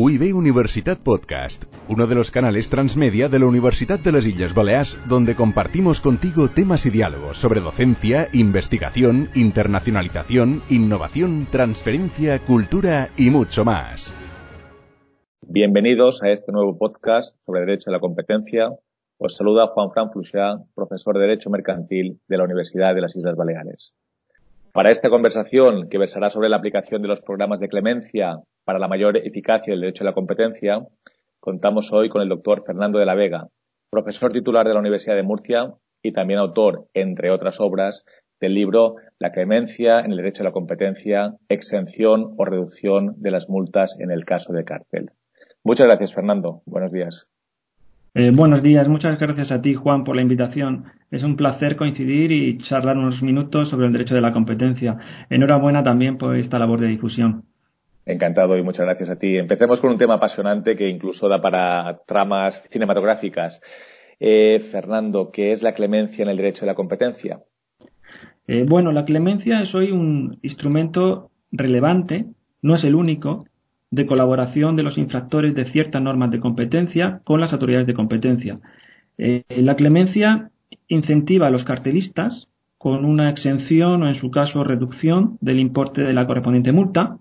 UIB Universitat Podcast, uno de los canales transmedia de la Universidad de las Islas Baleares, donde compartimos contigo temas y diálogos sobre docencia, investigación, internacionalización, innovación, transferencia, cultura y mucho más. Bienvenidos a este nuevo podcast sobre Derecho a la Competencia. Os saluda Juan Fran Fluchá, profesor de Derecho Mercantil de la Universidad de las Islas Baleares. Para esta conversación, que versará sobre la aplicación de los programas de clemencia para la mayor eficacia del derecho a la competencia, contamos hoy con el doctor Fernando de la Vega, profesor titular de la Universidad de Murcia y también autor, entre otras obras, del libro La clemencia en el derecho a la competencia, exención o reducción de las multas en el caso de cárcel. Muchas gracias, Fernando. Buenos días. Eh, buenos días, muchas gracias a ti, Juan, por la invitación. Es un placer coincidir y charlar unos minutos sobre el derecho de la competencia. Enhorabuena también por esta labor de difusión. Encantado y muchas gracias a ti. Empecemos con un tema apasionante que incluso da para tramas cinematográficas. Eh, Fernando, ¿qué es la clemencia en el derecho de la competencia? Eh, bueno, la clemencia es hoy un instrumento relevante, no es el único, de colaboración de los infractores de ciertas normas de competencia con las autoridades de competencia. Eh, la clemencia incentiva a los cartelistas con una exención o, en su caso, reducción del importe de la correspondiente multa,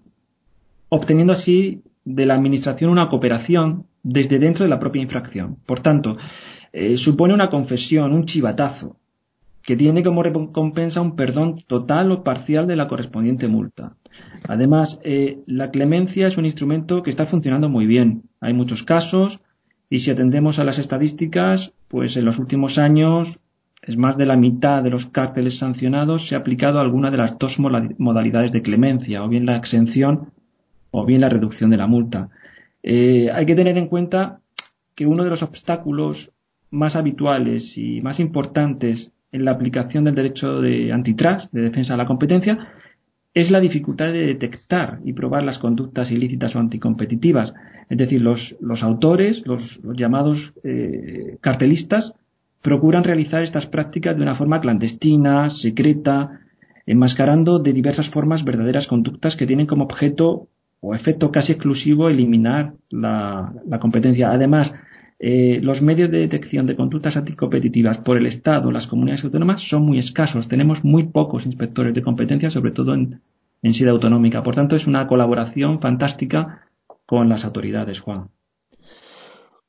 obteniendo así de la Administración una cooperación desde dentro de la propia infracción. Por tanto, eh, supone una confesión, un chivatazo, que tiene como recompensa un perdón total o parcial de la correspondiente multa. Además, eh, la clemencia es un instrumento que está funcionando muy bien. Hay muchos casos y si atendemos a las estadísticas, pues en los últimos años es más de la mitad de los cárteles sancionados se ha aplicado alguna de las dos modalidades de clemencia, o bien la exención o bien la reducción de la multa. Eh, hay que tener en cuenta que uno de los obstáculos más habituales y más importantes en la aplicación del derecho de antitrust, de defensa de la competencia, es la dificultad de detectar y probar las conductas ilícitas o anticompetitivas. Es decir, los, autores, los, llamados eh, cartelistas, procuran realizar estas prácticas de una forma clandestina, secreta, enmascarando de diversas formas verdaderas conductas que tienen como objeto o efecto casi exclusivo eliminar la competencia. Además, eh, los medios de detección de conductas anticompetitivas por el Estado, las comunidades autónomas, son muy escasos. Tenemos muy pocos inspectores de competencia, sobre todo en, en sede autonómica. Por tanto, es una colaboración fantástica con las autoridades, Juan.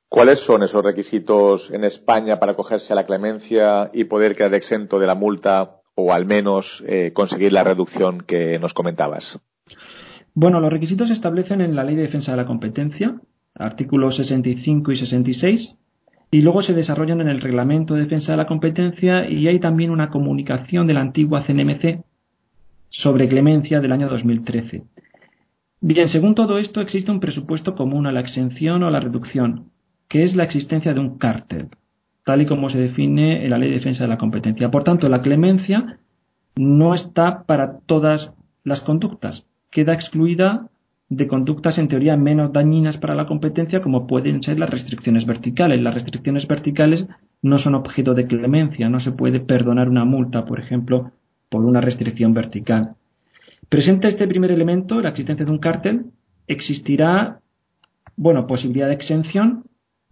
¿Cuáles son esos requisitos en España para acogerse a la clemencia y poder quedar exento de la multa o al menos eh, conseguir la reducción que nos comentabas? Bueno, los requisitos se establecen en la Ley de Defensa de la Competencia, artículos 65 y 66, y luego se desarrollan en el Reglamento de Defensa de la Competencia y hay también una comunicación de la antigua CNMC sobre clemencia del año 2013. Bien, según todo esto existe un presupuesto común a la exención o a la reducción, que es la existencia de un cártel, tal y como se define en la Ley de Defensa de la Competencia. Por tanto, la clemencia no está para todas las conductas, queda excluida de conductas en teoría menos dañinas para la competencia como pueden ser las restricciones verticales. Las restricciones verticales no son objeto de clemencia, no se puede perdonar una multa, por ejemplo, por una restricción vertical. Presenta este primer elemento, la existencia de un cártel, existirá, bueno, posibilidad de exención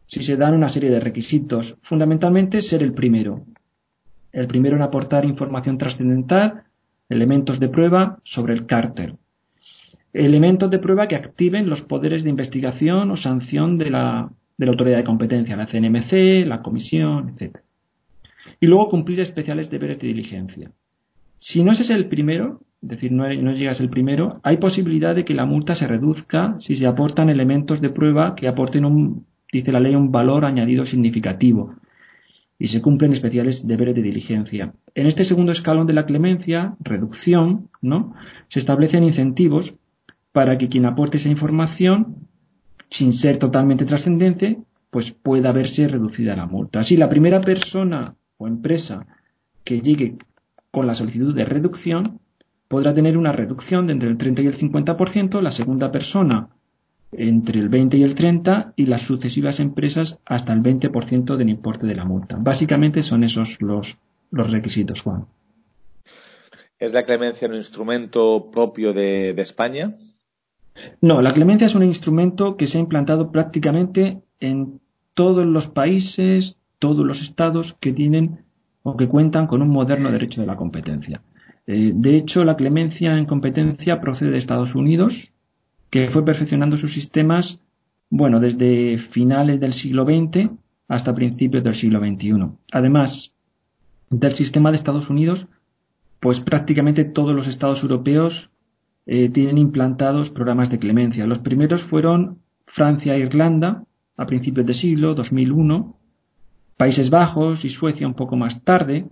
si se dan una serie de requisitos. Fundamentalmente ser el primero. El primero en aportar información trascendental, elementos de prueba sobre el cártel elementos de prueba que activen los poderes de investigación o sanción de la, de la autoridad de competencia, la CNMC, la comisión, etc. Y luego cumplir especiales deberes de diligencia. Si no es el primero, es decir, no, no llegas el primero, hay posibilidad de que la multa se reduzca si se aportan elementos de prueba que aporten un, dice la ley, un valor añadido significativo y se cumplen especiales deberes de diligencia. En este segundo escalón de la clemencia, reducción, ¿no? Se establecen incentivos para que quien aporte esa información, sin ser totalmente trascendente, pues pueda verse reducida la multa. Así, la primera persona o empresa que llegue con la solicitud de reducción podrá tener una reducción de entre el 30 y el 50%, la segunda persona entre el 20 y el 30 y las sucesivas empresas hasta el 20% del importe de la multa. Básicamente son esos los, los requisitos, Juan. ¿Es la clemencia un instrumento propio de España? No, la clemencia es un instrumento que se ha implantado prácticamente en todos los países, todos los estados que tienen o que cuentan con un moderno derecho de la competencia. Eh, de hecho, la clemencia en competencia procede de Estados Unidos, que fue perfeccionando sus sistemas, bueno, desde finales del siglo XX hasta principios del siglo XXI. Además del sistema de Estados Unidos, pues prácticamente todos los estados europeos eh, tienen implantados programas de clemencia. Los primeros fueron Francia e Irlanda a principios de siglo, 2001, Países Bajos y Suecia un poco más tarde,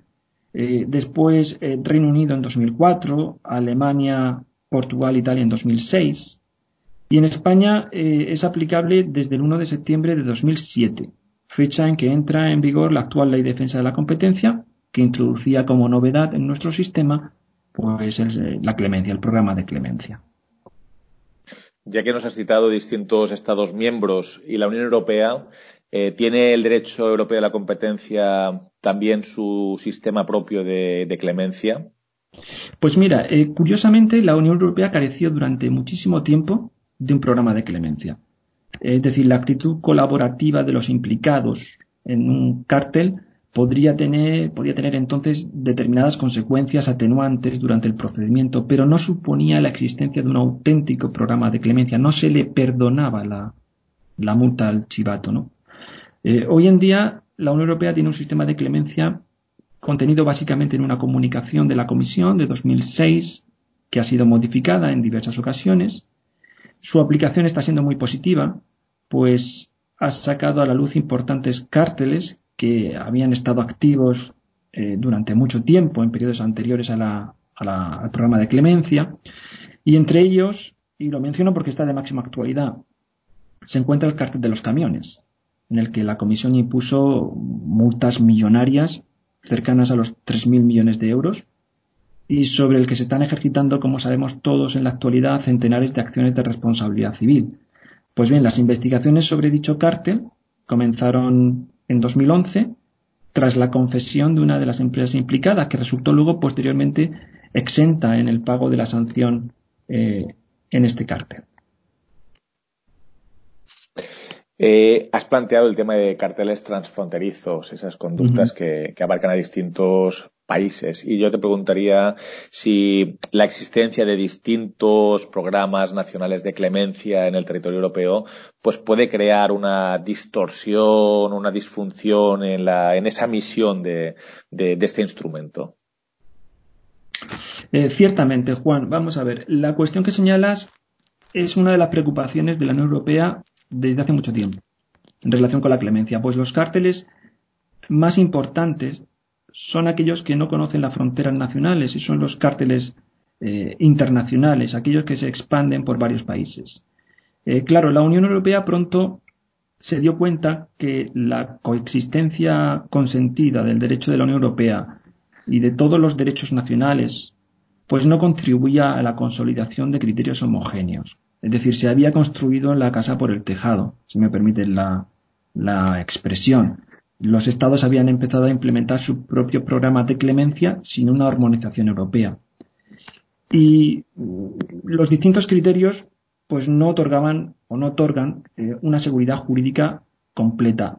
eh, después eh, Reino Unido en 2004, Alemania, Portugal, Italia en 2006 y en España es aplicable desde el 1 de septiembre de 2007, fecha en que entra en vigor la actual Ley de Defensa de la Competencia, que introducía como novedad en nuestro sistema pues la clemencia, el programa de clemencia. Ya que nos has citado distintos Estados miembros y la Unión Europea, eh, ¿tiene el derecho europeo de la competencia también su sistema propio de, clemencia? Pues mira, eh, curiosamente la Unión Europea careció durante muchísimo tiempo de un programa de clemencia. Es decir, la actitud colaborativa de los implicados en un cártel podría tener, podría tener entonces determinadas consecuencias atenuantes durante el procedimiento, pero no suponía la existencia de un auténtico programa de clemencia, no se le perdonaba la, la multa al chivato. ¿no? Eh, hoy en día la Unión Europea tiene un sistema de clemencia contenido básicamente en una comunicación de la Comisión de 2006 que ha sido modificada en diversas ocasiones. Su aplicación está siendo muy positiva, pues ha sacado a la luz importantes cárteles que habían estado activos eh, durante mucho tiempo en periodos anteriores al programa de clemencia. Y entre ellos, y lo menciono porque está de máxima actualidad, se encuentra el cártel de los camiones, en el que la Comisión impuso multas millonarias cercanas a los 3.000 millones de euros y sobre el que se están ejercitando, como sabemos todos en la actualidad, centenares de acciones de responsabilidad civil. Pues bien, las investigaciones sobre dicho cártel comenzaron en 2011 tras la confesión de una de las empresas implicadas, que resultó luego posteriormente exenta en el pago de la sanción eh, en este cártel. Eh, has planteado el tema de carteles transfronterizos, esas conductas que, abarcan a distintos países. Y yo te preguntaría si la existencia de distintos programas nacionales de clemencia en el territorio europeo pues puede crear una distorsión, una disfunción en, la, en esa misión de, este instrumento. Eh, ciertamente, Juan. Vamos a ver. La cuestión que señalas es una de las preocupaciones de la Unión Europea desde hace mucho tiempo en relación con la clemencia. Pues los cárteles más importantes son aquellos que no conocen las fronteras nacionales y son los cárteles eh, internacionales, aquellos que se expanden por varios países. Eh, claro, la Unión Europea pronto se dio cuenta que la coexistencia consentida del derecho de la Unión Europea y de todos los derechos nacionales, pues no contribuía a la consolidación de criterios homogéneos. Es decir, se había construido la casa por el tejado, si me permiten la, la expresión los estados habían empezado a implementar su propio programa de clemencia sin una armonización europea. Y mm, los distintos criterios pues no otorgaban o no otorgan eh, una seguridad jurídica completa.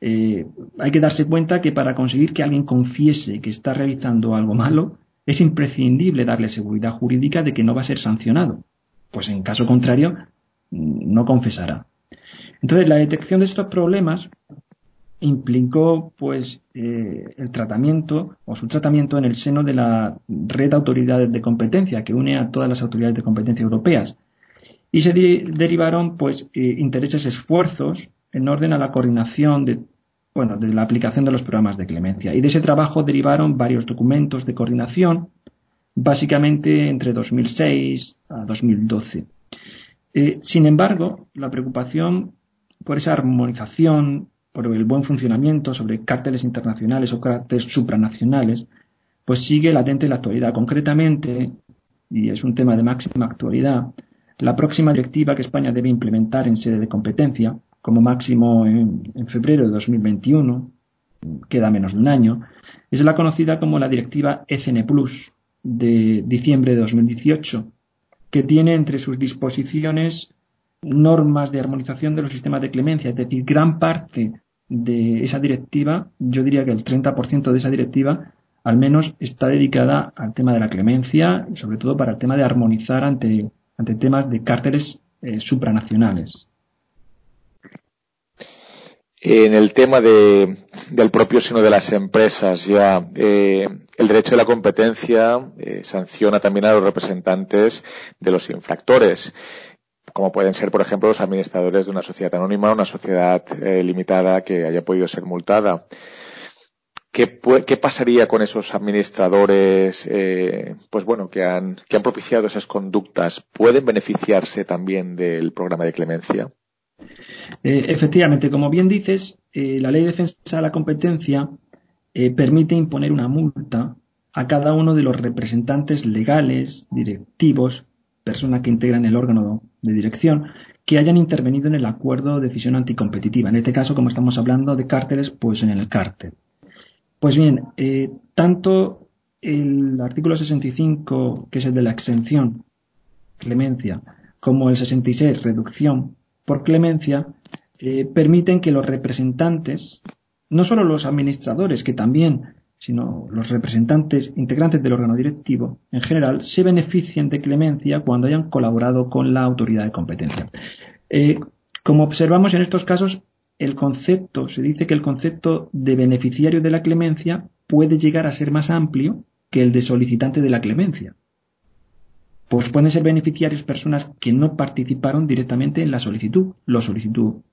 Eh, hay que darse cuenta que para conseguir que alguien confiese que está realizando algo malo, es imprescindible darle seguridad jurídica de que no va a ser sancionado. Pues en caso contrario, mm, no confesará. Entonces, la detección de estos problemas implicó pues eh, el tratamiento o su tratamiento en el seno de la red de autoridades de competencia que une a todas las autoridades de competencia europeas. Y se derivaron pues eh, intereses esfuerzos en orden a la coordinación de bueno de la aplicación de los programas de clemencia. Y de ese trabajo derivaron varios documentos de coordinación básicamente entre 2006 a 2012 eh, sin embargo la preocupación por esa armonización por el buen funcionamiento sobre cárteles internacionales o cárteles supranacionales, pues sigue latente en la actualidad. Concretamente, y es un tema de máxima actualidad, la próxima directiva que España debe implementar en sede de competencia, como máximo en, febrero de 2021, queda menos de un año, es la conocida como la directiva ECN Plus de diciembre de 2018, que tiene entre sus disposiciones normas de armonización de los sistemas de clemencia, es decir, gran parte de esa directiva, yo diría que el 30% de esa directiva al menos está dedicada al tema de la clemencia, sobre todo para el tema de armonizar ante, ante temas de cárteles eh, supranacionales. En el tema de, del propio seno de las empresas, ya eh, el derecho de la competencia eh, sanciona también a los representantes de los infractores como pueden ser, por ejemplo, los administradores de una sociedad anónima una sociedad eh, limitada que haya podido ser multada. ¿Qué, pasaría con esos administradores, eh, pues bueno, que han, que han propiciado esas conductas? ¿Pueden beneficiarse también del programa de clemencia? Eh, efectivamente, como bien dices, la Ley de Defensa de la Competencia permite imponer una multa a cada uno de los representantes legales, directivos, personas que integran el órgano de dirección que hayan intervenido en el acuerdo de decisión anticompetitiva. En este caso, como estamos hablando de cárteles, pues en el cártel. Pues bien, eh, tanto el artículo 65, que es el de la exención, clemencia, como el 66, reducción por clemencia, eh, permiten que los representantes, no solo los administradores, que también sino los representantes integrantes del órgano directivo en general se beneficien de clemencia cuando hayan colaborado con la autoridad de competencia. Eh, como observamos en estos casos, el concepto, se dice que el concepto de beneficiario de la clemencia puede llegar a ser más amplio que el de solicitante de la clemencia. Pues pueden ser beneficiarios personas que no participaron directamente en la solicitud. Lo,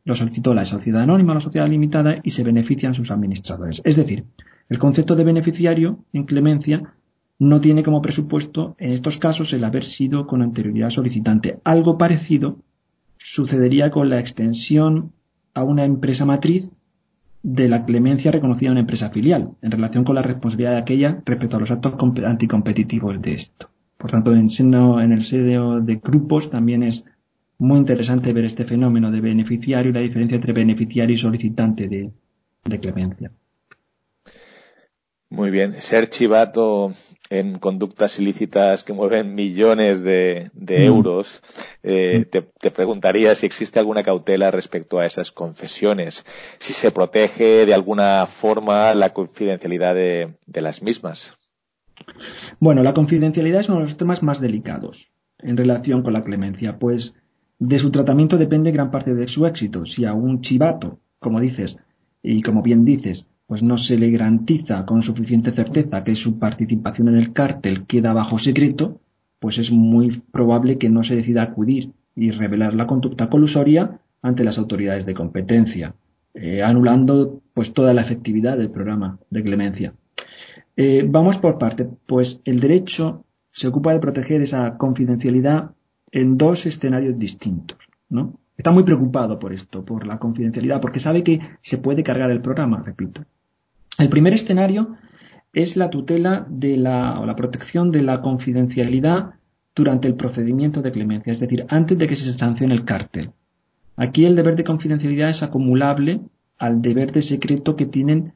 lo solicitó la sociedad anónima o la sociedad limitada y se benefician sus administradores. Es decir, el concepto de beneficiario en clemencia no tiene como presupuesto en estos casos el haber sido con anterioridad solicitante. Algo parecido sucedería con la extensión a una empresa matriz de la clemencia reconocida a una empresa filial en relación con la responsabilidad de aquella respecto a los actos anticompetitivos de esto. Por tanto, en, en el seno de grupos también es muy interesante ver este fenómeno de beneficiario y la diferencia entre beneficiario y solicitante de clemencia. Muy bien. Ser chivato en conductas ilícitas que mueven millones de, mm. euros, eh, mm. te, preguntaría si existe alguna cautela respecto a esas confesiones, si se protege de alguna forma la confidencialidad de, de las mismas. Bueno, la confidencialidad es uno de los temas más delicados en relación con la clemencia, pues de su tratamiento depende gran parte de su éxito. Si a un chivato, como dices, y como bien dices, pues no se le garantiza con suficiente certeza que su participación en el cártel queda bajo secreto, pues es muy probable que no se decida acudir y revelar la conducta colusoria ante las autoridades de competencia, eh, anulando pues toda la efectividad del programa de clemencia. Eh, vamos por parte, pues el derecho se ocupa de proteger esa confidencialidad en dos escenarios distintos, ¿no? Está muy preocupado por esto, por la confidencialidad, porque sabe que se puede cargar el programa, repito. El primer escenario es la tutela de la, o la protección de la confidencialidad durante el procedimiento de clemencia, es decir, antes de que se sancione el cártel. Aquí el deber de confidencialidad es acumulable al deber de secreto que tienen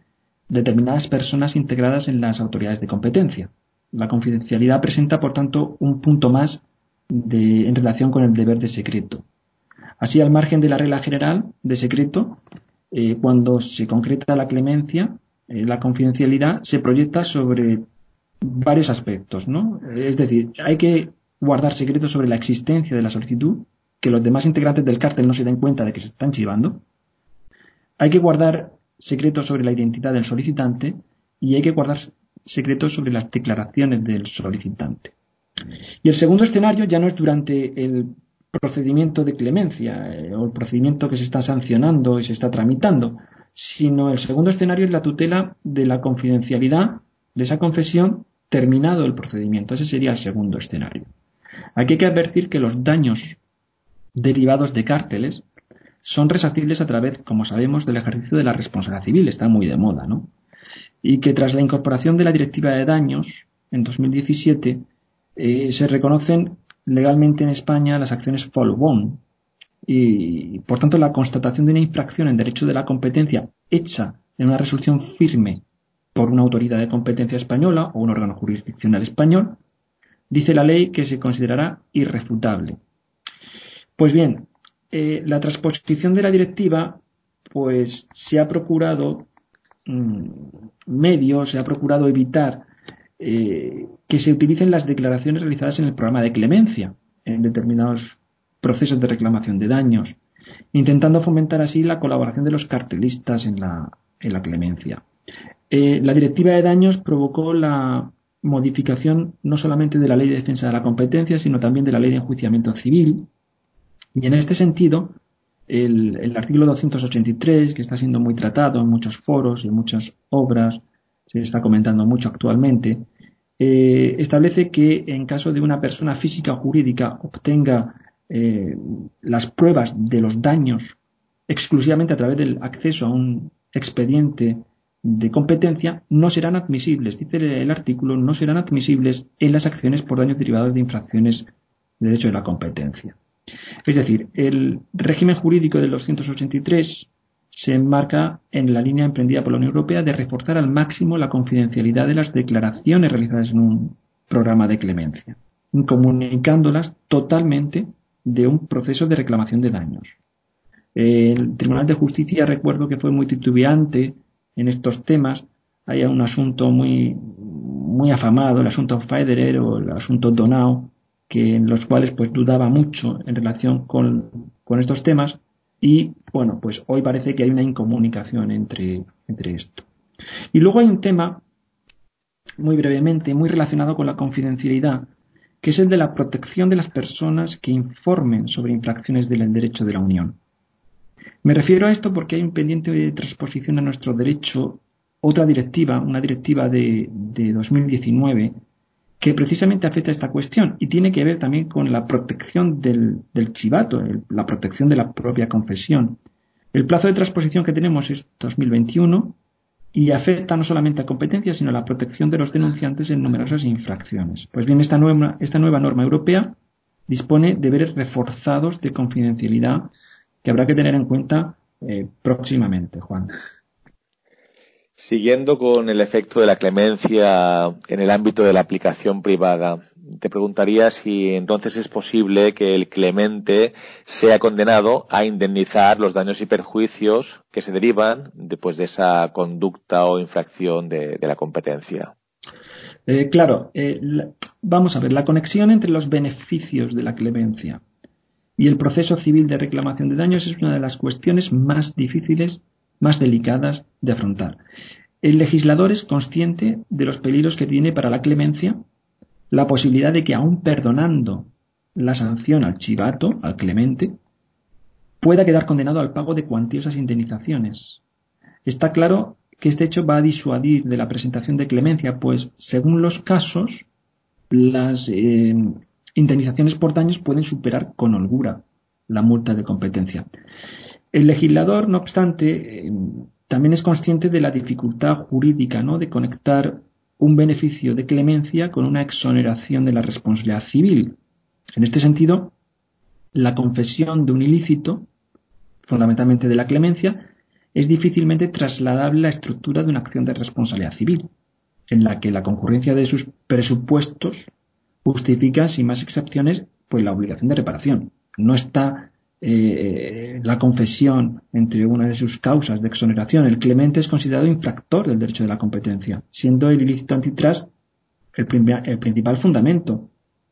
determinadas personas integradas en las autoridades de competencia. La confidencialidad presenta, por tanto, un punto más de, en relación con el deber de secreto. Así, al margen de la regla general de secreto, eh, cuando se concreta la clemencia, eh, la confidencialidad se proyecta sobre varios aspectos, ¿no? Es decir, hay que guardar secretos sobre la existencia de la solicitud, que los demás integrantes del cártel no se den cuenta de que se están chivando. Hay que guardar secretos sobre la identidad del solicitante y hay que guardar secretos sobre las declaraciones del solicitante. Y el segundo escenario ya no es durante el procedimiento de clemencia eh, o el procedimiento que se está sancionando y se está tramitando, sino el segundo escenario es la tutela de la confidencialidad de esa confesión terminado el procedimiento. Ese sería el segundo escenario. Aquí hay que advertir que los daños derivados de cárteles son resarcibles a través, como sabemos, del ejercicio de la responsabilidad civil. Está muy de moda, ¿no? Y que tras la incorporación de la Directiva de Daños en 2017 eh, se reconocen legalmente en España las acciones follow-on, y, por tanto, la constatación de una infracción en derecho de la competencia hecha en una resolución firme por una autoridad de competencia española o un órgano jurisdiccional español dice la ley que se considerará irrefutable. Pues bien, eh, la transposición de la directiva, pues se ha procurado mm, medios, se ha procurado evitar eh, que se utilicen las declaraciones realizadas en el programa de clemencia en determinados procesos de reclamación de daños, intentando fomentar así la colaboración de los cartelistas en la, clemencia. Eh, la directiva de daños provocó la modificación no solamente de la ley de defensa de la competencia, sino también de la ley de enjuiciamiento civil. Y en este sentido, el, el, artículo 283, que está siendo muy tratado en muchos foros y en muchas obras, se está comentando mucho actualmente, eh, establece que en caso de una persona física o jurídica obtenga eh, las pruebas de los daños exclusivamente a través del acceso a un expediente de competencia, no serán admisibles, dice el artículo, no serán admisibles en las acciones por daños derivados de infracciones de derecho de la competencia. Es decir, el régimen jurídico del 283 se enmarca en la línea emprendida por la Unión Europea de reforzar al máximo la confidencialidad de las declaraciones realizadas en un programa de clemencia, incomunicándolas totalmente de un proceso de reclamación de daños. El Tribunal de Justicia, recuerdo que fue muy titubeante en estos temas. Hay un asunto muy, muy afamado, el asunto Federer o el asunto Donau, que en los cuales pues dudaba mucho en relación con, con estos temas y bueno, pues hoy parece que hay una incomunicación entre, entre esto. Y luego hay un tema, muy brevemente, muy relacionado con la confidencialidad, que es el de la protección de las personas que informen sobre infracciones del derecho de la Unión. Me refiero a esto porque hay un pendiente de transposición a nuestro derecho otra directiva, una directiva de, de 2019, que precisamente afecta a esta cuestión y tiene que ver también con la protección del, chivato, la protección de la propia confesión. El plazo de transposición que tenemos es 2021 y afecta no solamente a competencias, sino a la protección de los denunciantes en numerosas infracciones. Pues bien, esta nueva, esta nueva norma europea dispone de deberes reforzados de confidencialidad que habrá que tener en cuenta eh, próximamente, Juan. Siguiendo con el efecto de la clemencia en el ámbito de la aplicación privada, te preguntaría si entonces es posible que el clemente sea condenado a indemnizar los daños y perjuicios que se derivan después de esa conducta o infracción de, la competencia. Eh, claro, eh, vamos a ver, la conexión entre los beneficios de la clemencia y el proceso civil de reclamación de daños es una de las cuestiones más difíciles más delicadas de afrontar. El legislador es consciente de los peligros que tiene para la clemencia la posibilidad de que aun perdonando la sanción al chivato, al clemente, pueda quedar condenado al pago de cuantiosas indemnizaciones. Está claro que este hecho va a disuadir de la presentación de clemencia, pues según los casos, las eh, indemnizaciones por daños pueden superar con holgura la multa de competencia. El legislador, no obstante, eh, también es consciente de la dificultad jurídica ¿no? de conectar un beneficio de clemencia con una exoneración de la responsabilidad civil. En este sentido, la confesión de un ilícito, fundamentalmente de la clemencia, es difícilmente trasladable a la estructura de una acción de responsabilidad civil, en la que la concurrencia de sus presupuestos justifica, sin más excepciones, pues la obligación de reparación. No está eh, la confesión entre una de sus causas de exoneración. El clemente es considerado infractor del derecho de la competencia, siendo el ilícito antitrust el, principal fundamento,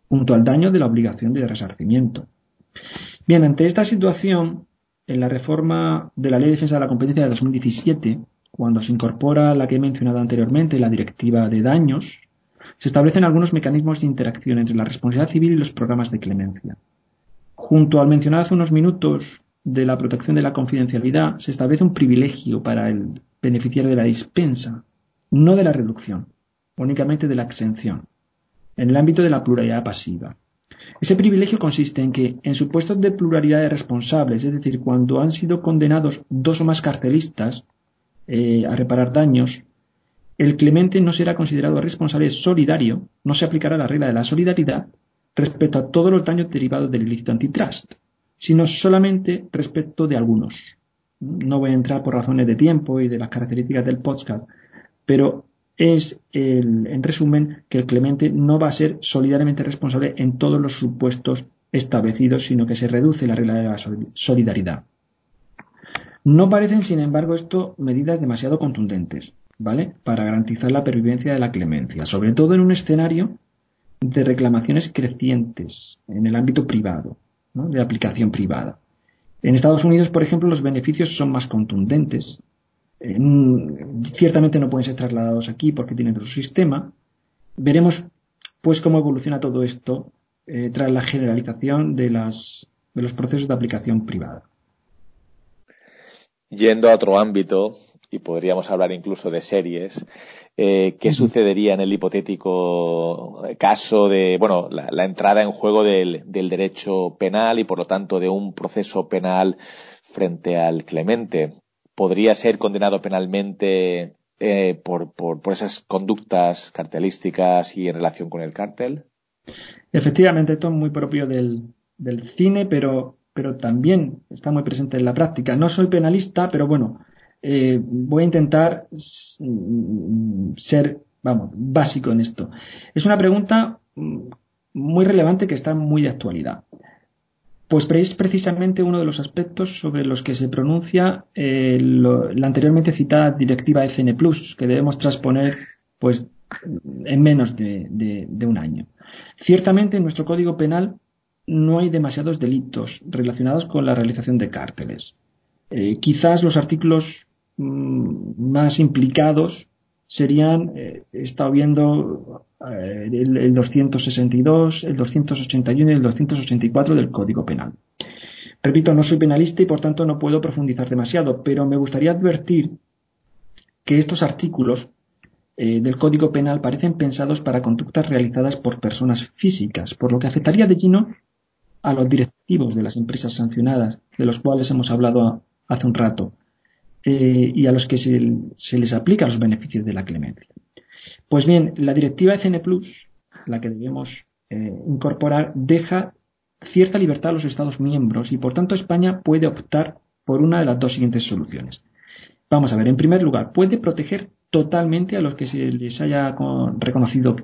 junto al daño de la obligación de resarcimiento. Bien, ante esta situación, en la reforma de la Ley de Defensa de la Competencia de 2017, cuando se incorpora la que he mencionado anteriormente, la Directiva de Daños, se establecen algunos mecanismos de interacción entre la responsabilidad civil y los programas de clemencia. Junto al mencionado hace unos minutos de la protección de la confidencialidad, se establece un privilegio para el beneficiario de la dispensa, no de la reducción, únicamente de la exención, en el ámbito de la pluralidad pasiva. Ese privilegio consiste en que, en supuestos de pluralidad de responsables, es decir, cuando han sido condenados dos o más carcelistas eh, a reparar daños, el clemente no será considerado responsable solidario, no se aplicará la regla de la solidaridad, respecto a todos los daños derivados del ilícito antitrust, sino solamente respecto de algunos. No voy a entrar por razones de tiempo y de las características del podcast, pero es, en resumen, que el clemente no va a ser solidariamente responsable en todos los supuestos establecidos, sino que se reduce la regla de la solidaridad. No parecen, sin embargo, esto medidas demasiado contundentes, ¿vale? Para garantizar la pervivencia de la clemencia, sobre todo en un escenario de reclamaciones crecientes en el ámbito privado, de aplicación privada. En Estados Unidos, por ejemplo, los beneficios son más contundentes. ciertamente no pueden ser trasladados aquí porque tienen otro sistema. Veremos, pues, cómo evoluciona todo esto eh, tras la generalización de, las, de los procesos de aplicación privada. Yendo a otro ámbito, y podríamos hablar incluso de series, eh, ¿qué sucedería en el hipotético caso de, bueno, la, entrada en juego del, derecho penal y por lo tanto de un proceso penal frente al clemente? ¿Podría ser condenado penalmente eh, por, por, esas conductas cartelísticas y en relación con el cártel? Efectivamente, esto es muy propio del, del cine, pero pero también está muy presente en la práctica. No soy penalista, pero bueno, eh, voy a intentar mm, ser, vamos, básico en esto. Es una pregunta mm, muy relevante que está muy de actualidad. Pues es precisamente uno de los aspectos sobre los que se pronuncia eh, la anteriormente citada directiva FN Plus, que debemos transponer pues en menos de, un año. Ciertamente en nuestro Código Penal no hay demasiados delitos relacionados con la realización de cárteles. Eh, quizás los artículos mm, más implicados serían, eh, he estado viendo eh, el, 262, el 281 y el 284 del Código Penal. Repito, no soy penalista y por tanto no puedo profundizar demasiado, pero me gustaría advertir que estos artículos del Código Penal parecen pensados para conductas realizadas por personas físicas, por lo que afectaría de lleno a los directivos de las empresas sancionadas, de los cuales hemos hablado hace un rato, eh, y a los que se, les aplican los beneficios de la clemencia. Pues bien, la directiva ECN Plus, la que debemos eh, incorporar, deja cierta libertad a los Estados miembros y por tanto España puede optar por una de las dos siguientes soluciones. Vamos a ver, en primer lugar, puede proteger totalmente a los que se les haya reconocido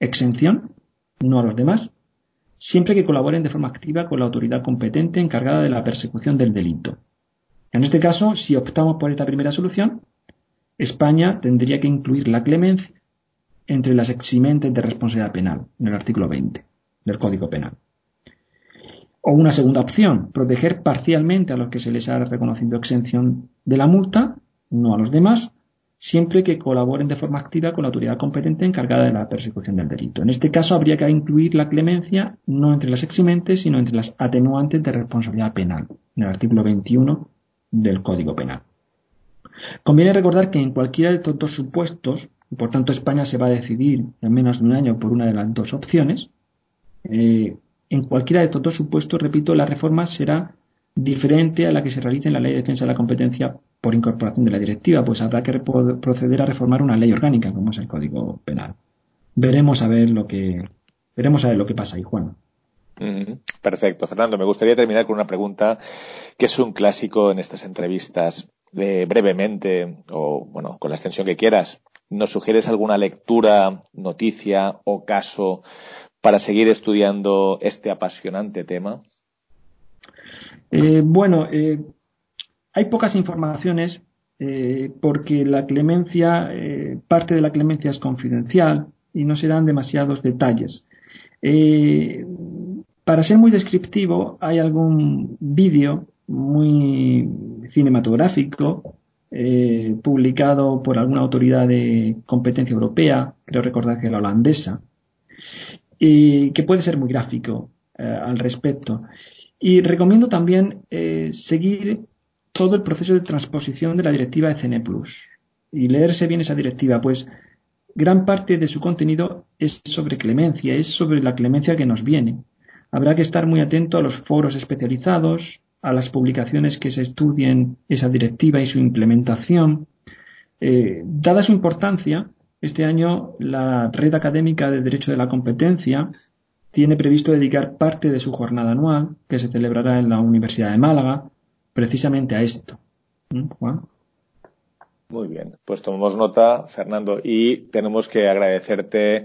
exención, no a los demás, siempre que colaboren de forma activa con la autoridad competente encargada de la persecución del delito. En este caso, si optamos por esta primera solución, España tendría que incluir la clemencia entre las eximentes de responsabilidad penal, en el artículo 20 del Código Penal. O una segunda opción, proteger parcialmente a los que se les ha reconocido exención de la multa, no a los demás, siempre que colaboren de forma activa con la autoridad competente encargada de la persecución del delito. En este caso habría que incluir la clemencia no entre las eximentes, sino entre las atenuantes de responsabilidad penal, en el artículo 21 del Código Penal. Conviene recordar que en cualquiera de estos dos supuestos, por tanto España se va a decidir en menos de un año por una de las dos opciones, eh, en cualquiera de estos dos supuestos, repito, la reforma será diferente a la que se realiza en la Ley de Defensa de la Competencia por incorporación de la directiva, pues habrá que proceder a reformar una ley orgánica, como es el Código Penal. Veremos a ver lo que veremos a ver lo que pasa ahí, Juan. Perfecto, Fernando. Me gustaría terminar con una pregunta que es un clásico en estas entrevistas. Brevemente, o bueno, con la extensión que quieras, ¿nos sugieres alguna lectura, noticia o caso para seguir estudiando este apasionante tema? Eh, bueno, eh, hay pocas informaciones eh, porque la clemencia, parte de la clemencia es confidencial y no se dan demasiados detalles. Para ser muy descriptivo, hay algún vídeo muy cinematográfico publicado por alguna autoridad de competencia europea, creo recordar que la holandesa, y que puede ser muy gráfico al respecto. Y recomiendo también eh, seguir todo el proceso de transposición de la directiva ECN Plus y leerse bien esa directiva, pues gran parte de su contenido es sobre clemencia, es sobre la clemencia que nos viene. Habrá que estar muy atento a los foros especializados, a las publicaciones que se estudien esa directiva y su implementación. Eh, dada su importancia, este año la Red Académica de Derecho de la Competencia tiene previsto dedicar parte de su jornada anual, que se celebrará en la Universidad de Málaga, precisamente a esto. ¿Mm, Muy bien, pues tomamos nota, Fernando, y tenemos que agradecerte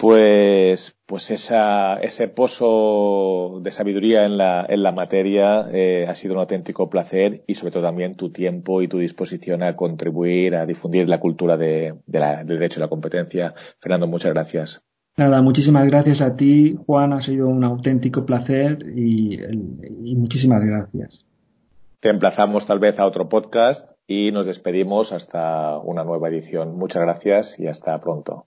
pues, pues esa, ese pozo de sabiduría en la, en la materia eh, ha sido un auténtico placer y sobre todo también tu tiempo y tu disposición a contribuir a difundir la cultura de, del derecho a la competencia. Fernando, muchas gracias. Nada, muchísimas gracias a ti, Juan. Ha sido un auténtico placer y, y muchísimas gracias. Te emplazamos tal vez a otro podcast y nos despedimos hasta una nueva edición. Muchas gracias y hasta pronto.